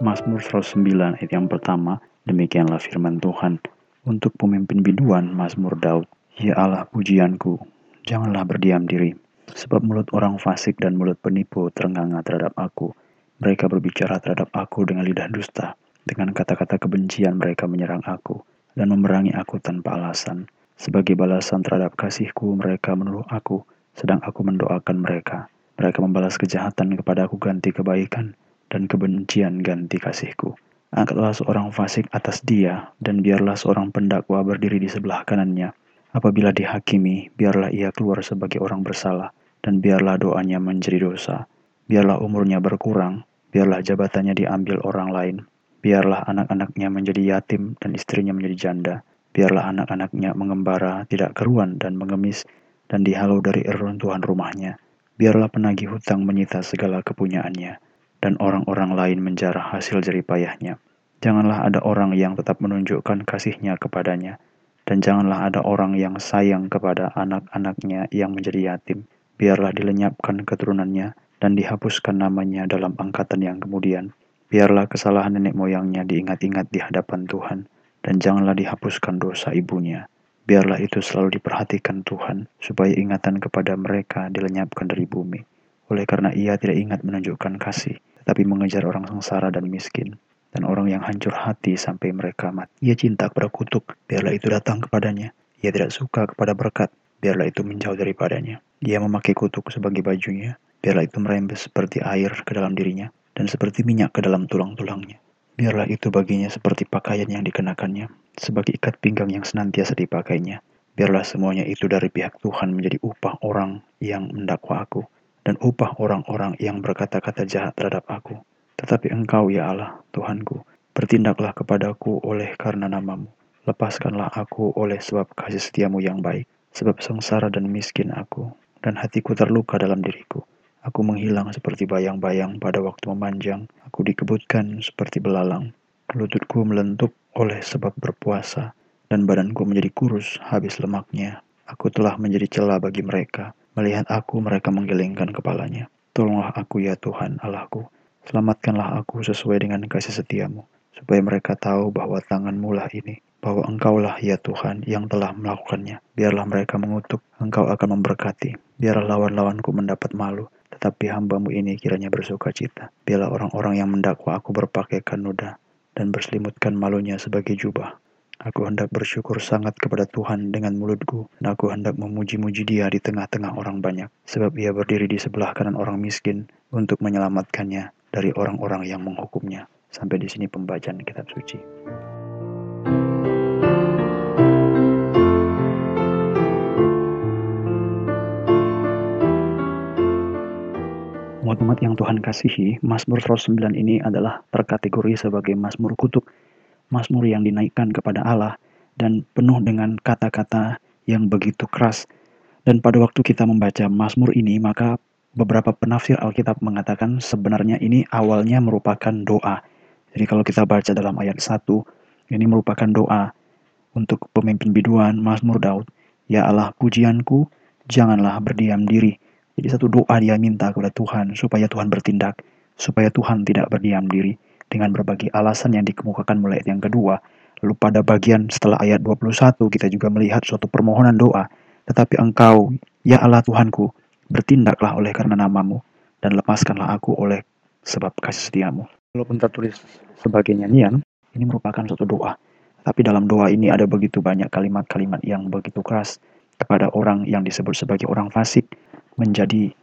Mazmur 109 ayat yang pertama, demikianlah firman Tuhan. Untuk pemimpin biduan, Mazmur Daud. Ya Allah pujianku, janganlah berdiam diri. Sebab mulut orang fasik dan mulut penipu terenganga terhadap aku. Mereka berbicara terhadap aku dengan lidah dusta. Dengan kata-kata kebencian mereka menyerang aku dan memerangi aku tanpa alasan. Sebagai balasan terhadap kasihku, mereka menuduh aku, sedang aku mendoakan mereka. Mereka membalas kejahatan kepada aku ganti kebaikan, dan kebencian ganti kasihku. Angkatlah seorang fasik atas dia, dan biarlah seorang pendakwa berdiri di sebelah kanannya. Apabila dihakimi, biarlah ia keluar sebagai orang bersalah, dan biarlah doanya menjadi dosa. Biarlah umurnya berkurang, biarlah jabatannya diambil orang lain. Biarlah anak-anaknya menjadi yatim dan istrinya menjadi janda Biarlah anak-anaknya mengembara, tidak keruan dan mengemis, dan dihalau dari reruntuhan rumahnya. Biarlah penagih hutang menyita segala kepunyaannya, dan orang-orang lain menjarah hasil jeripayahnya. Janganlah ada orang yang tetap menunjukkan kasihnya kepadanya, dan janganlah ada orang yang sayang kepada anak-anaknya yang menjadi yatim. Biarlah dilenyapkan keturunannya, dan dihapuskan namanya dalam angkatan yang kemudian. Biarlah kesalahan nenek moyangnya diingat-ingat di hadapan Tuhan dan janganlah dihapuskan dosa ibunya. Biarlah itu selalu diperhatikan Tuhan, supaya ingatan kepada mereka dilenyapkan dari bumi. Oleh karena ia tidak ingat menunjukkan kasih, tetapi mengejar orang sengsara dan miskin, dan orang yang hancur hati sampai mereka mati. Ia cinta kepada kutuk, biarlah itu datang kepadanya. Ia tidak suka kepada berkat, biarlah itu menjauh daripadanya. Ia memakai kutuk sebagai bajunya, biarlah itu merembes seperti air ke dalam dirinya, dan seperti minyak ke dalam tulang-tulangnya. Biarlah itu baginya seperti pakaian yang dikenakannya, sebagai ikat pinggang yang senantiasa dipakainya. Biarlah semuanya itu dari pihak Tuhan menjadi upah orang yang mendakwa aku, dan upah orang-orang yang berkata-kata jahat terhadap aku. Tetapi engkau ya Allah, Tuhanku, bertindaklah kepadaku oleh karena namamu. Lepaskanlah aku oleh sebab kasih setiamu yang baik, sebab sengsara dan miskin aku, dan hatiku terluka dalam diriku. Aku menghilang seperti bayang-bayang pada waktu memanjang. Aku dikebutkan seperti belalang. Lututku melentuk oleh sebab berpuasa, dan badanku menjadi kurus habis lemaknya. Aku telah menjadi celah bagi mereka. Melihat aku, mereka menggelengkan kepalanya. Tolonglah aku ya Tuhan Allahku. Selamatkanlah aku sesuai dengan kasih setiamu, supaya mereka tahu bahwa tanganmu lah ini, bahwa engkaulah ya Tuhan yang telah melakukannya. Biarlah mereka mengutuk, engkau akan memberkati. Biarlah lawan-lawanku mendapat malu, tetapi hambamu ini kiranya bersuka cita. Biarlah orang-orang yang mendakwa aku berpakaikan noda dan berselimutkan malunya sebagai jubah. Aku hendak bersyukur sangat kepada Tuhan dengan mulutku, dan aku hendak memuji-muji dia di tengah-tengah orang banyak, sebab ia berdiri di sebelah kanan orang miskin untuk menyelamatkannya dari orang-orang yang menghukumnya. Sampai di sini pembacaan kitab suci. Umat-umat yang Tuhan kasihi, Mazmur 109 ini adalah terkategori sebagai Mazmur kutuk, Mazmur yang dinaikkan kepada Allah dan penuh dengan kata-kata yang begitu keras. Dan pada waktu kita membaca Mazmur ini, maka beberapa penafsir Alkitab mengatakan sebenarnya ini awalnya merupakan doa. Jadi kalau kita baca dalam ayat 1, ini merupakan doa untuk pemimpin biduan Mazmur Daud. Ya Allah pujianku, janganlah berdiam diri jadi satu doa dia minta kepada Tuhan supaya Tuhan bertindak, supaya Tuhan tidak berdiam diri dengan berbagai alasan yang dikemukakan mulai ayat yang kedua. Lalu pada bagian setelah ayat 21 kita juga melihat suatu permohonan doa. Tetapi engkau, ya Allah Tuhanku, bertindaklah oleh karena namamu, dan lepaskanlah aku oleh sebab kasih setiamu. Walaupun tertulis sebagai nyanyian, ini merupakan suatu doa. Tapi dalam doa ini ada begitu banyak kalimat-kalimat yang begitu keras kepada orang yang disebut sebagai orang fasik, menjadi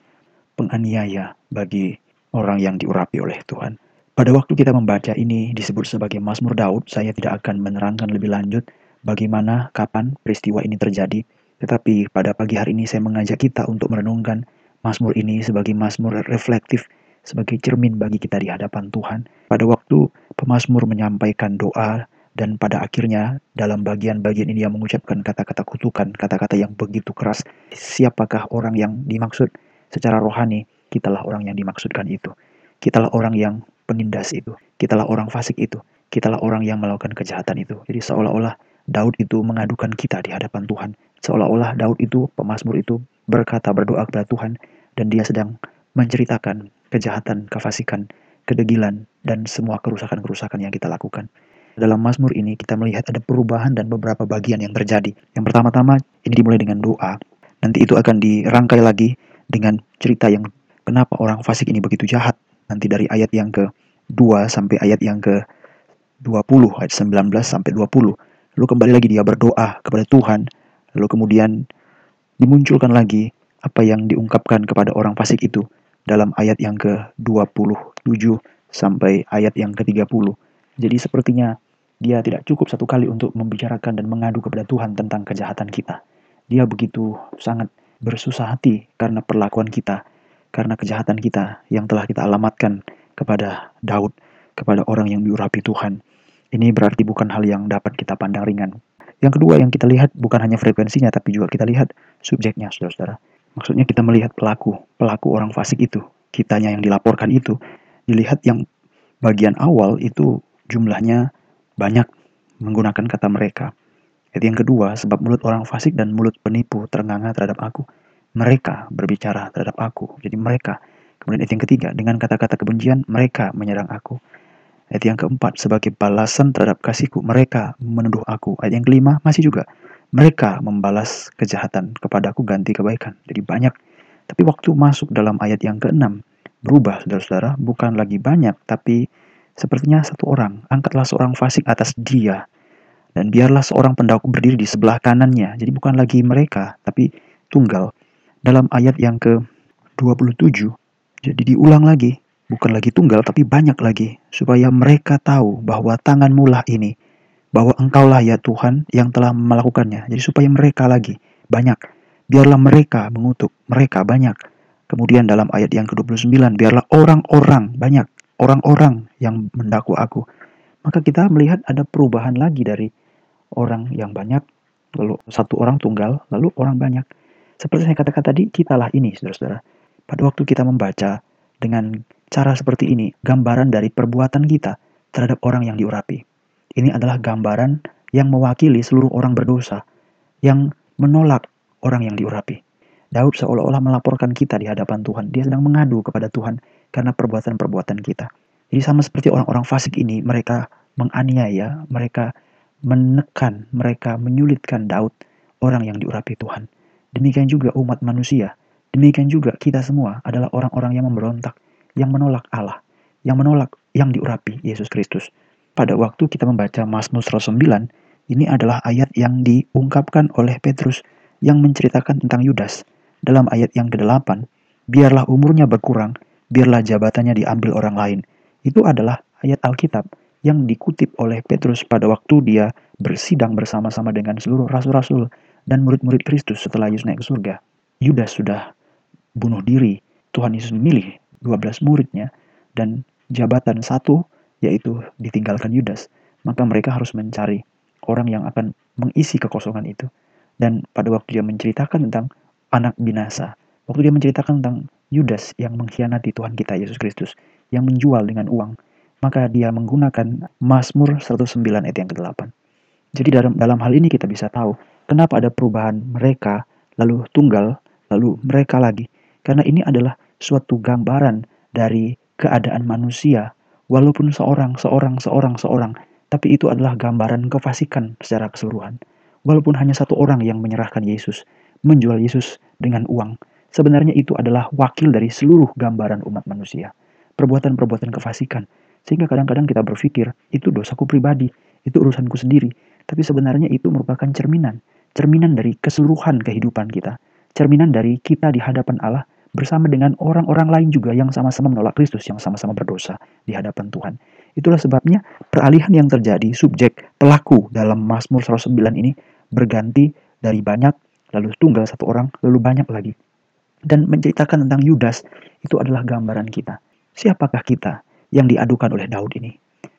penganiaya bagi orang yang diurapi oleh Tuhan. Pada waktu kita membaca ini disebut sebagai Mazmur Daud, saya tidak akan menerangkan lebih lanjut bagaimana, kapan peristiwa ini terjadi. Tetapi pada pagi hari ini saya mengajak kita untuk merenungkan Mazmur ini sebagai Mazmur reflektif, sebagai cermin bagi kita di hadapan Tuhan. Pada waktu pemazmur menyampaikan doa dan pada akhirnya dalam bagian-bagian ini dia mengucapkan kata-kata kutukan, kata-kata yang begitu keras. Siapakah orang yang dimaksud secara rohani? Kitalah orang yang dimaksudkan itu. Kitalah orang yang penindas itu. Kitalah orang fasik itu. Kitalah orang yang melakukan kejahatan itu. Jadi seolah-olah Daud itu mengadukan kita di hadapan Tuhan. Seolah-olah Daud itu, pemazmur itu berkata berdoa kepada Tuhan dan dia sedang menceritakan kejahatan, kefasikan, kedegilan, dan semua kerusakan-kerusakan yang kita lakukan. Dalam Mazmur ini kita melihat ada perubahan dan beberapa bagian yang terjadi. Yang pertama-tama ini dimulai dengan doa. Nanti itu akan dirangkai lagi dengan cerita yang kenapa orang fasik ini begitu jahat. Nanti dari ayat yang ke-2 sampai ayat yang ke-20, ayat 19 sampai 20. Lalu kembali lagi dia berdoa kepada Tuhan. Lalu kemudian dimunculkan lagi apa yang diungkapkan kepada orang fasik itu dalam ayat yang ke-27 sampai ayat yang ke-30. Jadi sepertinya dia tidak cukup satu kali untuk membicarakan dan mengadu kepada Tuhan tentang kejahatan kita. Dia begitu sangat bersusah hati karena perlakuan kita, karena kejahatan kita yang telah kita alamatkan kepada Daud, kepada orang yang diurapi Tuhan. Ini berarti bukan hal yang dapat kita pandang ringan. Yang kedua yang kita lihat bukan hanya frekuensinya, tapi juga kita lihat subjeknya, saudara-saudara. Maksudnya kita melihat pelaku, pelaku orang fasik itu, kitanya yang dilaporkan itu, dilihat yang bagian awal itu jumlahnya banyak menggunakan kata mereka. Ayat yang kedua, sebab mulut orang fasik dan mulut penipu terenganga terhadap aku. Mereka berbicara terhadap aku. Jadi mereka. Kemudian ayat yang ketiga, dengan kata-kata kebencian, mereka menyerang aku. Ayat yang keempat, sebagai balasan terhadap kasihku, mereka menuduh aku. Ayat yang kelima, masih juga, mereka membalas kejahatan kepadaku ganti kebaikan. Jadi banyak. Tapi waktu masuk dalam ayat yang keenam berubah saudara-saudara bukan lagi banyak tapi sepertinya satu orang. Angkatlah seorang fasik atas dia dan biarlah seorang pendakwa berdiri di sebelah kanannya. Jadi bukan lagi mereka tapi tunggal. Dalam ayat yang ke-27 jadi diulang lagi bukan lagi tunggal tapi banyak lagi supaya mereka tahu bahwa tangan mulah ini bahwa engkaulah ya Tuhan yang telah melakukannya. Jadi supaya mereka lagi banyak. Biarlah mereka mengutuk, mereka banyak. Kemudian dalam ayat yang ke-29, biarlah orang-orang banyak, orang-orang yang mendakwa aku. Maka kita melihat ada perubahan lagi dari orang yang banyak, lalu satu orang tunggal, lalu orang banyak. Seperti saya katakan tadi, kitalah ini, saudara-saudara. Pada waktu kita membaca dengan cara seperti ini, gambaran dari perbuatan kita terhadap orang yang diurapi. Ini adalah gambaran yang mewakili seluruh orang berdosa yang menolak orang yang diurapi. Daud seolah-olah melaporkan kita di hadapan Tuhan. Dia sedang mengadu kepada Tuhan karena perbuatan-perbuatan kita. Jadi sama seperti orang-orang fasik ini, mereka menganiaya, mereka menekan, mereka menyulitkan Daud, orang yang diurapi Tuhan. Demikian juga umat manusia. Demikian juga kita semua adalah orang-orang yang memberontak, yang menolak Allah, yang menolak yang diurapi Yesus Kristus pada waktu kita membaca Mazmur 109, ini adalah ayat yang diungkapkan oleh Petrus yang menceritakan tentang Yudas. Dalam ayat yang ke-8, biarlah umurnya berkurang, biarlah jabatannya diambil orang lain. Itu adalah ayat Alkitab yang dikutip oleh Petrus pada waktu dia bersidang bersama-sama dengan seluruh rasul-rasul dan murid-murid Kristus setelah Yesus naik ke surga. Yudas sudah bunuh diri. Tuhan Yesus memilih 12 muridnya dan jabatan satu yaitu ditinggalkan Yudas, maka mereka harus mencari orang yang akan mengisi kekosongan itu. Dan pada waktu dia menceritakan tentang anak binasa, waktu dia menceritakan tentang Yudas yang mengkhianati Tuhan kita Yesus Kristus, yang menjual dengan uang, maka dia menggunakan Mazmur 109 ayat yang ke-8. Jadi dalam, dalam hal ini kita bisa tahu kenapa ada perubahan mereka, lalu tunggal, lalu mereka lagi. Karena ini adalah suatu gambaran dari keadaan manusia Walaupun seorang, seorang, seorang, seorang, tapi itu adalah gambaran kefasikan secara keseluruhan. Walaupun hanya satu orang yang menyerahkan Yesus, menjual Yesus dengan uang, sebenarnya itu adalah wakil dari seluruh gambaran umat manusia. Perbuatan-perbuatan kefasikan. Sehingga kadang-kadang kita berpikir, itu dosaku pribadi, itu urusanku sendiri. Tapi sebenarnya itu merupakan cerminan. Cerminan dari keseluruhan kehidupan kita. Cerminan dari kita di hadapan Allah bersama dengan orang-orang lain juga yang sama-sama menolak Kristus, yang sama-sama berdosa di hadapan Tuhan. Itulah sebabnya peralihan yang terjadi subjek pelaku dalam Mazmur 109 ini berganti dari banyak lalu tunggal satu orang lalu banyak lagi. Dan menceritakan tentang Yudas itu adalah gambaran kita. Siapakah kita yang diadukan oleh Daud ini?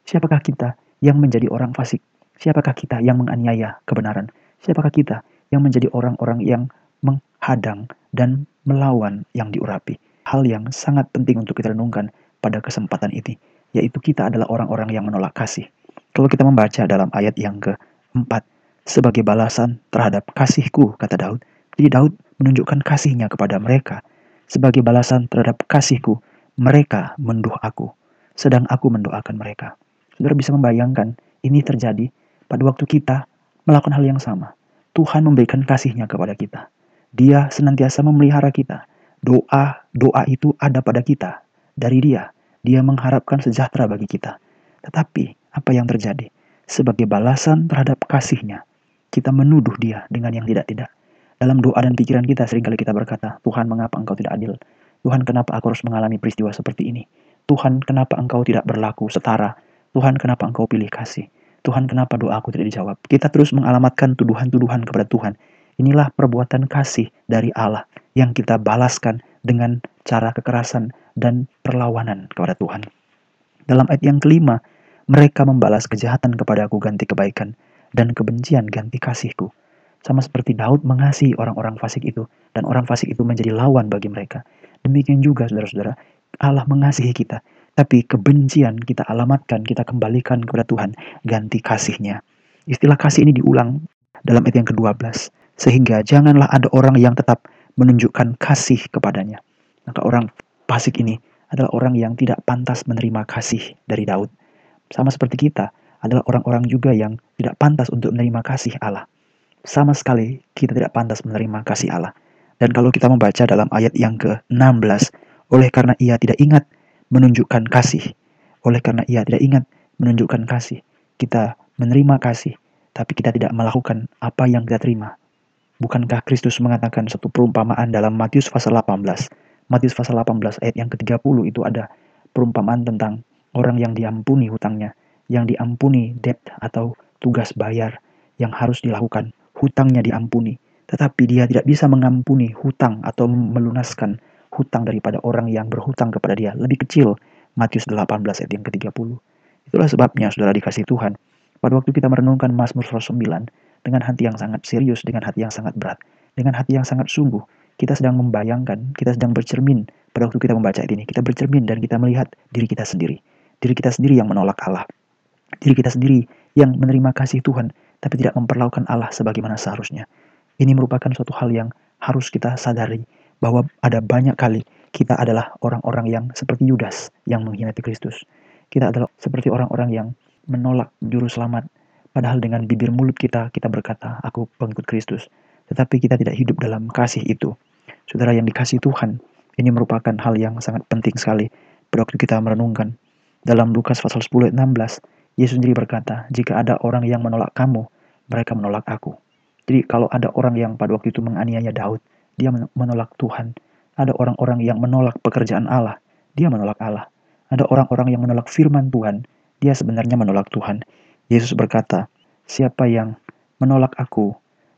Siapakah kita yang menjadi orang fasik? Siapakah kita yang menganiaya kebenaran? Siapakah kita yang menjadi orang-orang yang menghadang dan melawan yang diurapi. Hal yang sangat penting untuk kita renungkan pada kesempatan ini, yaitu kita adalah orang-orang yang menolak kasih. Kalau kita membaca dalam ayat yang keempat, sebagai balasan terhadap kasihku, kata Daud. Jadi Daud menunjukkan kasihnya kepada mereka. Sebagai balasan terhadap kasihku, mereka menduh aku, sedang aku mendoakan mereka. Saudara bisa membayangkan ini terjadi pada waktu kita melakukan hal yang sama. Tuhan memberikan kasihnya kepada kita. Dia senantiasa memelihara kita. Doa, doa itu ada pada kita. Dari dia, dia mengharapkan sejahtera bagi kita. Tetapi, apa yang terjadi? Sebagai balasan terhadap kasihnya, kita menuduh dia dengan yang tidak-tidak. Dalam doa dan pikiran kita sering kali kita berkata, Tuhan mengapa engkau tidak adil? Tuhan kenapa aku harus mengalami peristiwa seperti ini? Tuhan kenapa engkau tidak berlaku setara? Tuhan kenapa engkau pilih kasih? Tuhan kenapa doaku tidak dijawab? Kita terus mengalamatkan tuduhan-tuduhan kepada Tuhan. Inilah perbuatan kasih dari Allah yang kita balaskan dengan cara kekerasan dan perlawanan kepada Tuhan. Dalam ayat yang kelima, mereka membalas kejahatan kepada aku ganti kebaikan dan kebencian ganti kasihku. Sama seperti Daud mengasihi orang-orang fasik itu dan orang fasik itu menjadi lawan bagi mereka. Demikian juga saudara-saudara, Allah mengasihi kita, tapi kebencian kita alamatkan, kita kembalikan kepada Tuhan, ganti kasihnya. Istilah kasih ini diulang dalam ayat yang ke-12. Sehingga janganlah ada orang yang tetap menunjukkan kasih kepadanya. Maka orang fasik ini adalah orang yang tidak pantas menerima kasih dari Daud. Sama seperti kita, adalah orang-orang juga yang tidak pantas untuk menerima kasih Allah sama sekali kita tidak pantas menerima kasih Allah. Dan kalau kita membaca dalam ayat yang ke-16, oleh karena ia tidak ingat menunjukkan kasih, oleh karena ia tidak ingat menunjukkan kasih, kita menerima kasih, tapi kita tidak melakukan apa yang kita terima. Bukankah Kristus mengatakan satu perumpamaan dalam Matius pasal 18? Matius pasal 18 ayat yang ke-30 itu ada perumpamaan tentang orang yang diampuni hutangnya, yang diampuni debt atau tugas bayar yang harus dilakukan hutangnya diampuni, tetapi dia tidak bisa mengampuni hutang atau melunaskan hutang daripada orang yang berhutang kepada dia lebih kecil. Matius 18 ayat yang ke-30. Itulah sebabnya saudara dikasih Tuhan. Pada waktu kita merenungkan Mazmur 109 dengan hati yang sangat serius, dengan hati yang sangat berat, dengan hati yang sangat sungguh, kita sedang membayangkan, kita sedang bercermin pada waktu kita membaca ini. Kita bercermin dan kita melihat diri kita sendiri. Diri kita sendiri yang menolak Allah. Diri kita sendiri yang menerima kasih Tuhan tapi tidak memperlakukan Allah sebagaimana seharusnya. Ini merupakan suatu hal yang harus kita sadari bahwa ada banyak kali kita adalah orang-orang yang seperti Yudas yang mengkhianati Kristus. Kita adalah seperti orang-orang yang menolak juru selamat. Padahal dengan bibir mulut kita, kita berkata, aku pengikut Kristus. Tetapi kita tidak hidup dalam kasih itu. Saudara yang dikasih Tuhan, ini merupakan hal yang sangat penting sekali. Pada waktu kita merenungkan. Dalam Lukas pasal 10 ayat 16, Yesus sendiri berkata, jika ada orang yang menolak kamu, mereka menolak aku. Jadi kalau ada orang yang pada waktu itu menganiaya Daud, dia menolak Tuhan. Ada orang-orang yang menolak pekerjaan Allah, dia menolak Allah. Ada orang-orang yang menolak firman Tuhan, dia sebenarnya menolak Tuhan. Yesus berkata, siapa yang menolak aku,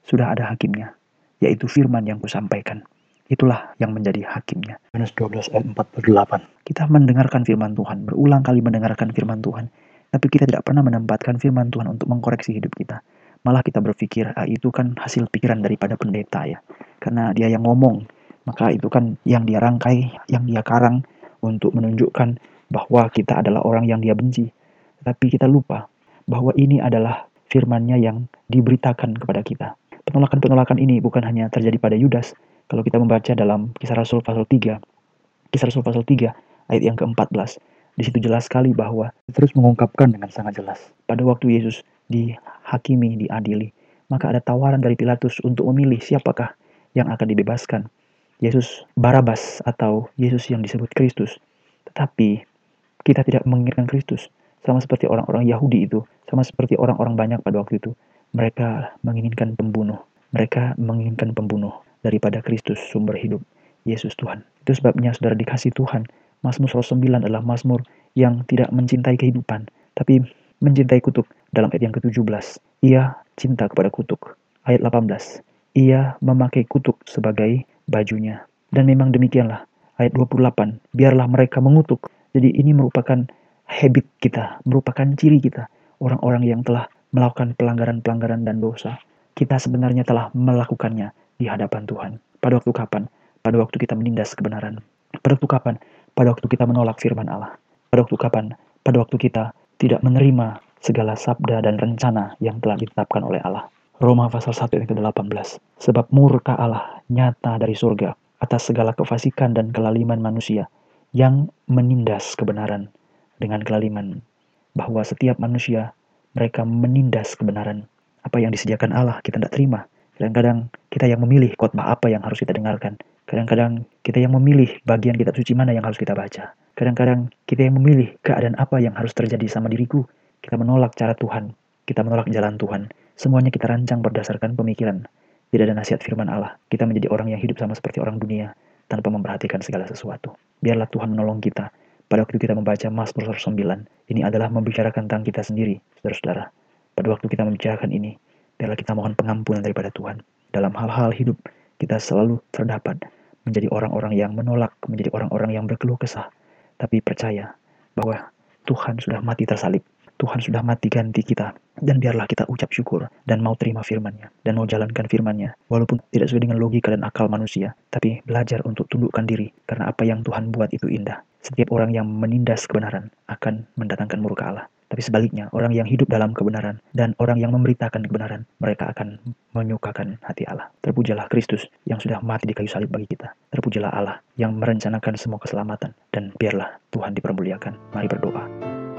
sudah ada hakimnya, yaitu firman yang kusampaikan. Itulah yang menjadi hakimnya. Yohanes 12 ayat 48. Kita mendengarkan firman Tuhan, berulang kali mendengarkan firman Tuhan. Tapi kita tidak pernah menempatkan firman Tuhan untuk mengkoreksi hidup kita. Malah kita berpikir, ah, itu kan hasil pikiran daripada pendeta ya. Karena dia yang ngomong, maka itu kan yang dia rangkai, yang dia karang untuk menunjukkan bahwa kita adalah orang yang dia benci. Tapi kita lupa bahwa ini adalah firmannya yang diberitakan kepada kita. Penolakan-penolakan ini bukan hanya terjadi pada Yudas. Kalau kita membaca dalam kisah Rasul pasal 3, kisah Rasul pasal 3 ayat yang ke-14, di situ jelas sekali bahwa terus mengungkapkan dengan sangat jelas. Pada waktu Yesus dihakimi, diadili, maka ada tawaran dari Pilatus untuk memilih siapakah yang akan dibebaskan. Yesus Barabas atau Yesus yang disebut Kristus. Tetapi kita tidak menginginkan Kristus. Sama seperti orang-orang Yahudi itu, sama seperti orang-orang banyak pada waktu itu. Mereka menginginkan pembunuh. Mereka menginginkan pembunuh daripada Kristus sumber hidup. Yesus Tuhan. Itu sebabnya saudara dikasih Tuhan Mazmur 109 adalah Mazmur yang tidak mencintai kehidupan, tapi mencintai kutuk dalam ayat yang ke-17. Ia cinta kepada kutuk. Ayat 18. Ia memakai kutuk sebagai bajunya. Dan memang demikianlah. Ayat 28. Biarlah mereka mengutuk. Jadi ini merupakan habit kita, merupakan ciri kita. Orang-orang yang telah melakukan pelanggaran-pelanggaran dan dosa. Kita sebenarnya telah melakukannya di hadapan Tuhan. Pada waktu kapan? Pada waktu kita menindas kebenaran. Pada waktu kapan? pada waktu kita menolak firman Allah. Pada waktu kapan? Pada waktu kita tidak menerima segala sabda dan rencana yang telah ditetapkan oleh Allah. Roma pasal 1 ayat ke-18. Sebab murka Allah nyata dari surga atas segala kefasikan dan kelaliman manusia yang menindas kebenaran dengan kelaliman. Bahwa setiap manusia mereka menindas kebenaran. Apa yang disediakan Allah kita tidak terima. Kadang-kadang kita yang memilih khotbah apa yang harus kita dengarkan. Kadang-kadang kita yang memilih bagian kitab suci mana yang harus kita baca. Kadang-kadang kita yang memilih keadaan apa yang harus terjadi sama diriku. Kita menolak cara Tuhan. Kita menolak jalan Tuhan. Semuanya kita rancang berdasarkan pemikiran. Tidak ada nasihat firman Allah. Kita menjadi orang yang hidup sama seperti orang dunia tanpa memperhatikan segala sesuatu. Biarlah Tuhan menolong kita. Pada waktu kita membaca Mazmur 109, ini adalah membicarakan tentang kita sendiri, saudara-saudara. Pada waktu kita membicarakan ini, biarlah kita mohon pengampunan daripada Tuhan. Dalam hal-hal hidup, kita selalu terdapat menjadi orang-orang yang menolak, menjadi orang-orang yang berkeluh kesah. Tapi percaya bahwa Tuhan sudah mati tersalib Tuhan sudah mati ganti kita. Dan biarlah kita ucap syukur dan mau terima firman-Nya dan mau jalankan firman-Nya. Walaupun tidak sesuai dengan logika dan akal manusia, tapi belajar untuk tundukkan diri karena apa yang Tuhan buat itu indah. Setiap orang yang menindas kebenaran akan mendatangkan murka Allah. Tapi sebaliknya, orang yang hidup dalam kebenaran dan orang yang memberitakan kebenaran, mereka akan menyukakan hati Allah. Terpujalah Kristus yang sudah mati di kayu salib bagi kita. Terpujalah Allah yang merencanakan semua keselamatan. Dan biarlah Tuhan dipermuliakan. Mari berdoa.